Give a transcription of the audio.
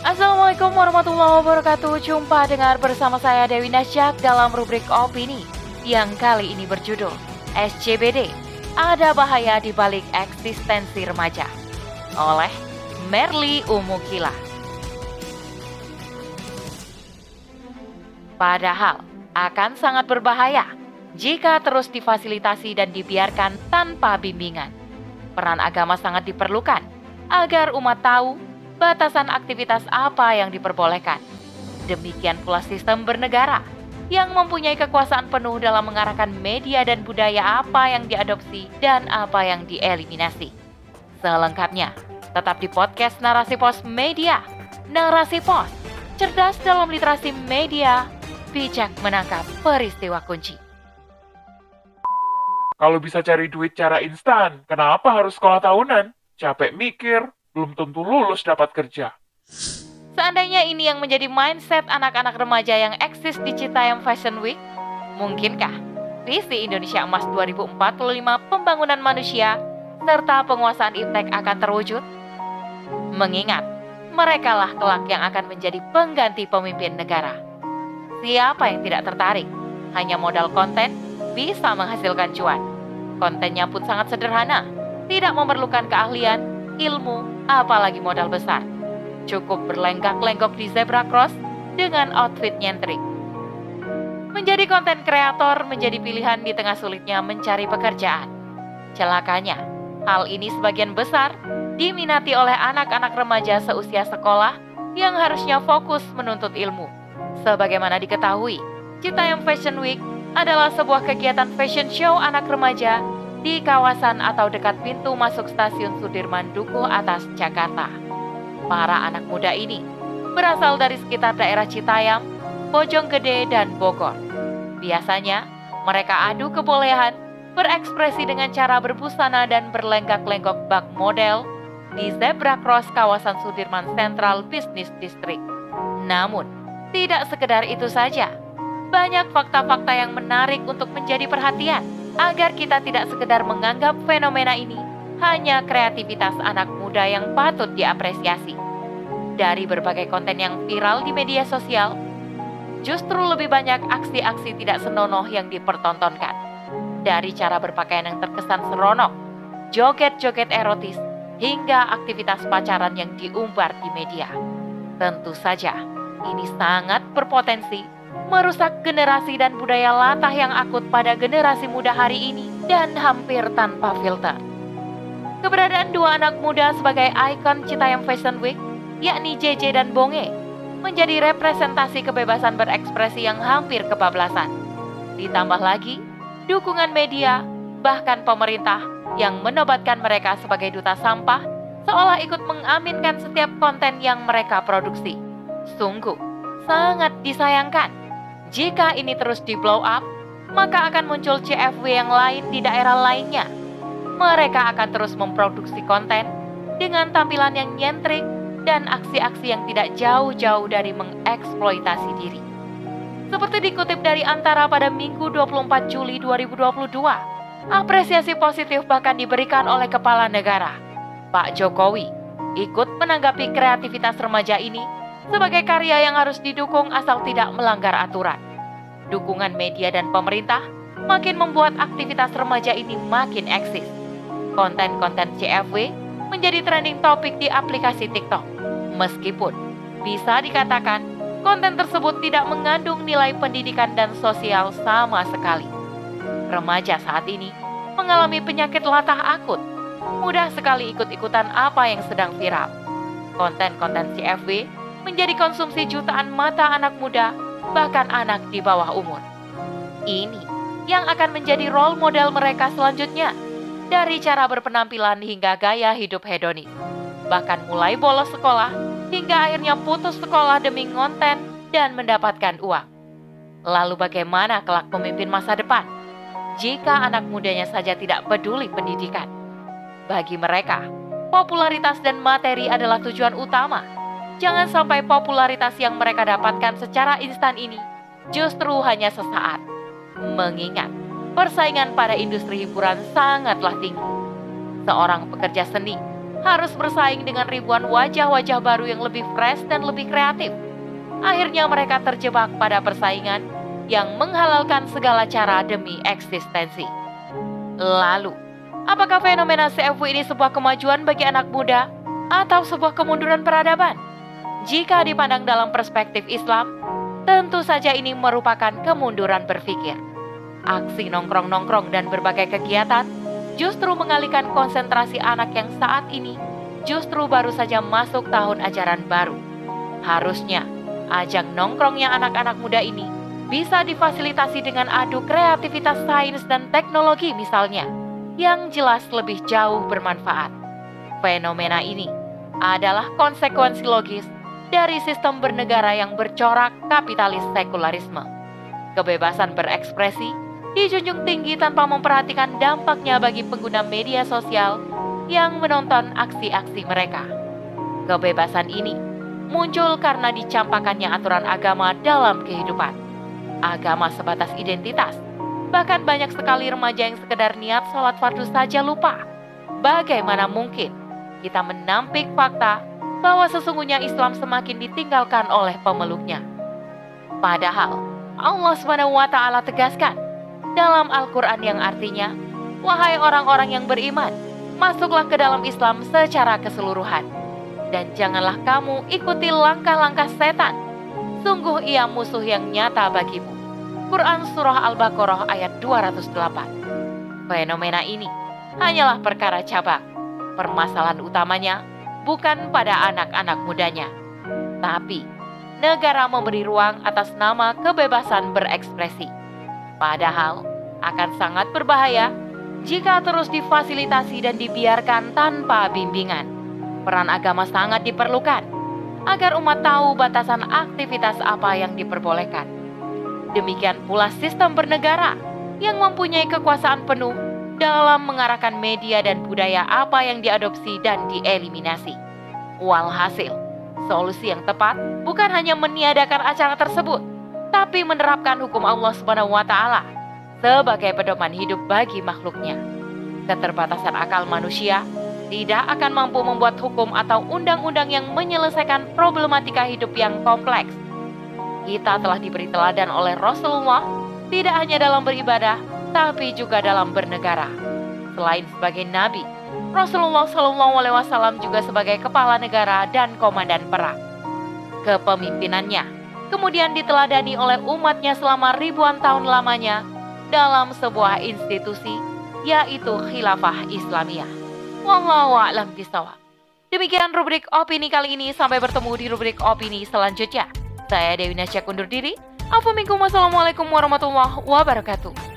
Assalamualaikum warahmatullahi wabarakatuh Jumpa dengar bersama saya Dewi Nasyak dalam rubrik Opini Yang kali ini berjudul SCBD Ada bahaya di balik eksistensi remaja Oleh Merli Umukila Padahal akan sangat berbahaya jika terus difasilitasi dan dibiarkan tanpa bimbingan. Peran agama sangat diperlukan agar umat tahu batasan aktivitas apa yang diperbolehkan. Demikian pula sistem bernegara yang mempunyai kekuasaan penuh dalam mengarahkan media dan budaya apa yang diadopsi dan apa yang dieliminasi. Selengkapnya, tetap di podcast Narasi Pos Media. Narasi Pos, cerdas dalam literasi media, bijak menangkap peristiwa kunci. Kalau bisa cari duit cara instan, kenapa harus sekolah tahunan? Capek mikir, belum tentu lulus dapat kerja. Seandainya ini yang menjadi mindset anak-anak remaja yang eksis di Citayam Fashion Week, mungkinkah visi Indonesia Emas 2045 pembangunan manusia serta penguasaan iptek akan terwujud? Mengingat mereka lah kelak yang akan menjadi pengganti pemimpin negara. Siapa yang tidak tertarik? Hanya modal konten bisa menghasilkan cuan. Kontennya pun sangat sederhana, tidak memerlukan keahlian, ilmu, apalagi modal besar. Cukup berlenggak-lenggok di zebra cross dengan outfit nyentrik. Menjadi konten kreator menjadi pilihan di tengah sulitnya mencari pekerjaan. Celakanya, hal ini sebagian besar diminati oleh anak-anak remaja seusia sekolah yang harusnya fokus menuntut ilmu. Sebagaimana diketahui, Citayam Fashion Week adalah sebuah kegiatan fashion show anak remaja di kawasan atau dekat pintu masuk stasiun Sudirman Dukuh Atas, Jakarta. Para anak muda ini berasal dari sekitar daerah Citayam, Bojonggede, dan Bogor. Biasanya, mereka adu kebolehan berekspresi dengan cara berbusana dan berlenggak-lenggok bak model di zebra cross kawasan Sudirman Central Business District. Namun, tidak sekedar itu saja. Banyak fakta-fakta yang menarik untuk menjadi perhatian agar kita tidak sekedar menganggap fenomena ini hanya kreativitas anak muda yang patut diapresiasi. Dari berbagai konten yang viral di media sosial, justru lebih banyak aksi-aksi tidak senonoh yang dipertontonkan. Dari cara berpakaian yang terkesan seronok, joget-joget erotis, hingga aktivitas pacaran yang diumbar di media. Tentu saja, ini sangat berpotensi merusak generasi dan budaya latah yang akut pada generasi muda hari ini dan hampir tanpa filter. Keberadaan dua anak muda sebagai ikon Citayam Fashion Week, yakni JJ dan Bonge, menjadi representasi kebebasan berekspresi yang hampir kebablasan. Ditambah lagi, dukungan media, bahkan pemerintah yang menobatkan mereka sebagai duta sampah seolah ikut mengaminkan setiap konten yang mereka produksi. Sungguh, sangat disayangkan jika ini terus di blow up, maka akan muncul CFW yang lain di daerah lainnya. Mereka akan terus memproduksi konten dengan tampilan yang nyentrik dan aksi-aksi yang tidak jauh-jauh dari mengeksploitasi diri. Seperti dikutip dari Antara pada Minggu 24 Juli 2022, apresiasi positif bahkan diberikan oleh kepala negara, Pak Jokowi, ikut menanggapi kreativitas remaja ini sebagai karya yang harus didukung asal tidak melanggar aturan. Dukungan media dan pemerintah makin membuat aktivitas remaja ini makin eksis. Konten-konten CFW menjadi trending topik di aplikasi TikTok. Meskipun bisa dikatakan konten tersebut tidak mengandung nilai pendidikan dan sosial sama sekali. Remaja saat ini mengalami penyakit latah akut, mudah sekali ikut-ikutan apa yang sedang viral. Konten-konten CFW menjadi konsumsi jutaan mata anak muda, bahkan anak di bawah umur. Ini yang akan menjadi role model mereka selanjutnya, dari cara berpenampilan hingga gaya hidup hedonis. Bahkan mulai bolos sekolah hingga akhirnya putus sekolah demi ngonten dan mendapatkan uang. Lalu bagaimana kelak pemimpin masa depan jika anak mudanya saja tidak peduli pendidikan? Bagi mereka, popularitas dan materi adalah tujuan utama Jangan sampai popularitas yang mereka dapatkan secara instan ini justru hanya sesaat. Mengingat persaingan pada industri hiburan sangatlah tinggi. Seorang pekerja seni harus bersaing dengan ribuan wajah-wajah baru yang lebih fresh dan lebih kreatif. Akhirnya mereka terjebak pada persaingan yang menghalalkan segala cara demi eksistensi. Lalu, apakah fenomena CFW ini sebuah kemajuan bagi anak muda atau sebuah kemunduran peradaban? Jika dipandang dalam perspektif Islam, tentu saja ini merupakan kemunduran berpikir. Aksi nongkrong-nongkrong dan berbagai kegiatan justru mengalihkan konsentrasi anak yang saat ini justru baru saja masuk tahun ajaran baru. Harusnya, ajang nongkrongnya anak-anak muda ini bisa difasilitasi dengan adu kreativitas sains dan teknologi misalnya, yang jelas lebih jauh bermanfaat. Fenomena ini adalah konsekuensi logis dari sistem bernegara yang bercorak kapitalis sekularisme. Kebebasan berekspresi dijunjung tinggi tanpa memperhatikan dampaknya bagi pengguna media sosial yang menonton aksi-aksi mereka. Kebebasan ini muncul karena dicampakkannya aturan agama dalam kehidupan. Agama sebatas identitas. Bahkan banyak sekali remaja yang sekedar niat sholat fardu saja lupa. Bagaimana mungkin kita menampik fakta bahwa sesungguhnya Islam semakin ditinggalkan oleh pemeluknya. Padahal Allah SWT tegaskan dalam Al-Quran yang artinya, Wahai orang-orang yang beriman, masuklah ke dalam Islam secara keseluruhan. Dan janganlah kamu ikuti langkah-langkah setan. Sungguh ia musuh yang nyata bagimu. Quran Surah Al-Baqarah ayat 208 Fenomena ini hanyalah perkara cabang. Permasalahan utamanya bukan pada anak-anak mudanya, tapi negara memberi ruang atas nama kebebasan berekspresi. Padahal akan sangat berbahaya jika terus difasilitasi dan dibiarkan tanpa bimbingan. Peran agama sangat diperlukan agar umat tahu batasan aktivitas apa yang diperbolehkan. Demikian pula sistem bernegara yang mempunyai kekuasaan penuh dalam mengarahkan media dan budaya apa yang diadopsi dan dieliminasi. Walhasil, solusi yang tepat bukan hanya meniadakan acara tersebut, tapi menerapkan hukum Allah Subhanahu wa taala sebagai pedoman hidup bagi makhluknya. Keterbatasan akal manusia tidak akan mampu membuat hukum atau undang-undang yang menyelesaikan problematika hidup yang kompleks. Kita telah diberi teladan oleh Rasulullah tidak hanya dalam beribadah, tapi juga dalam bernegara. Selain sebagai nabi, Rasulullah Shallallahu Alaihi Wasallam juga sebagai kepala negara dan komandan perang. Kepemimpinannya kemudian diteladani oleh umatnya selama ribuan tahun lamanya dalam sebuah institusi, yaitu Khilafah Islamiyah. Wallahu a'lam bishawab. Demikian rubrik opini kali ini. Sampai bertemu di rubrik opini selanjutnya. Saya Dewi Nasya undur diri. Assalamualaikum warahmatullahi wabarakatuh.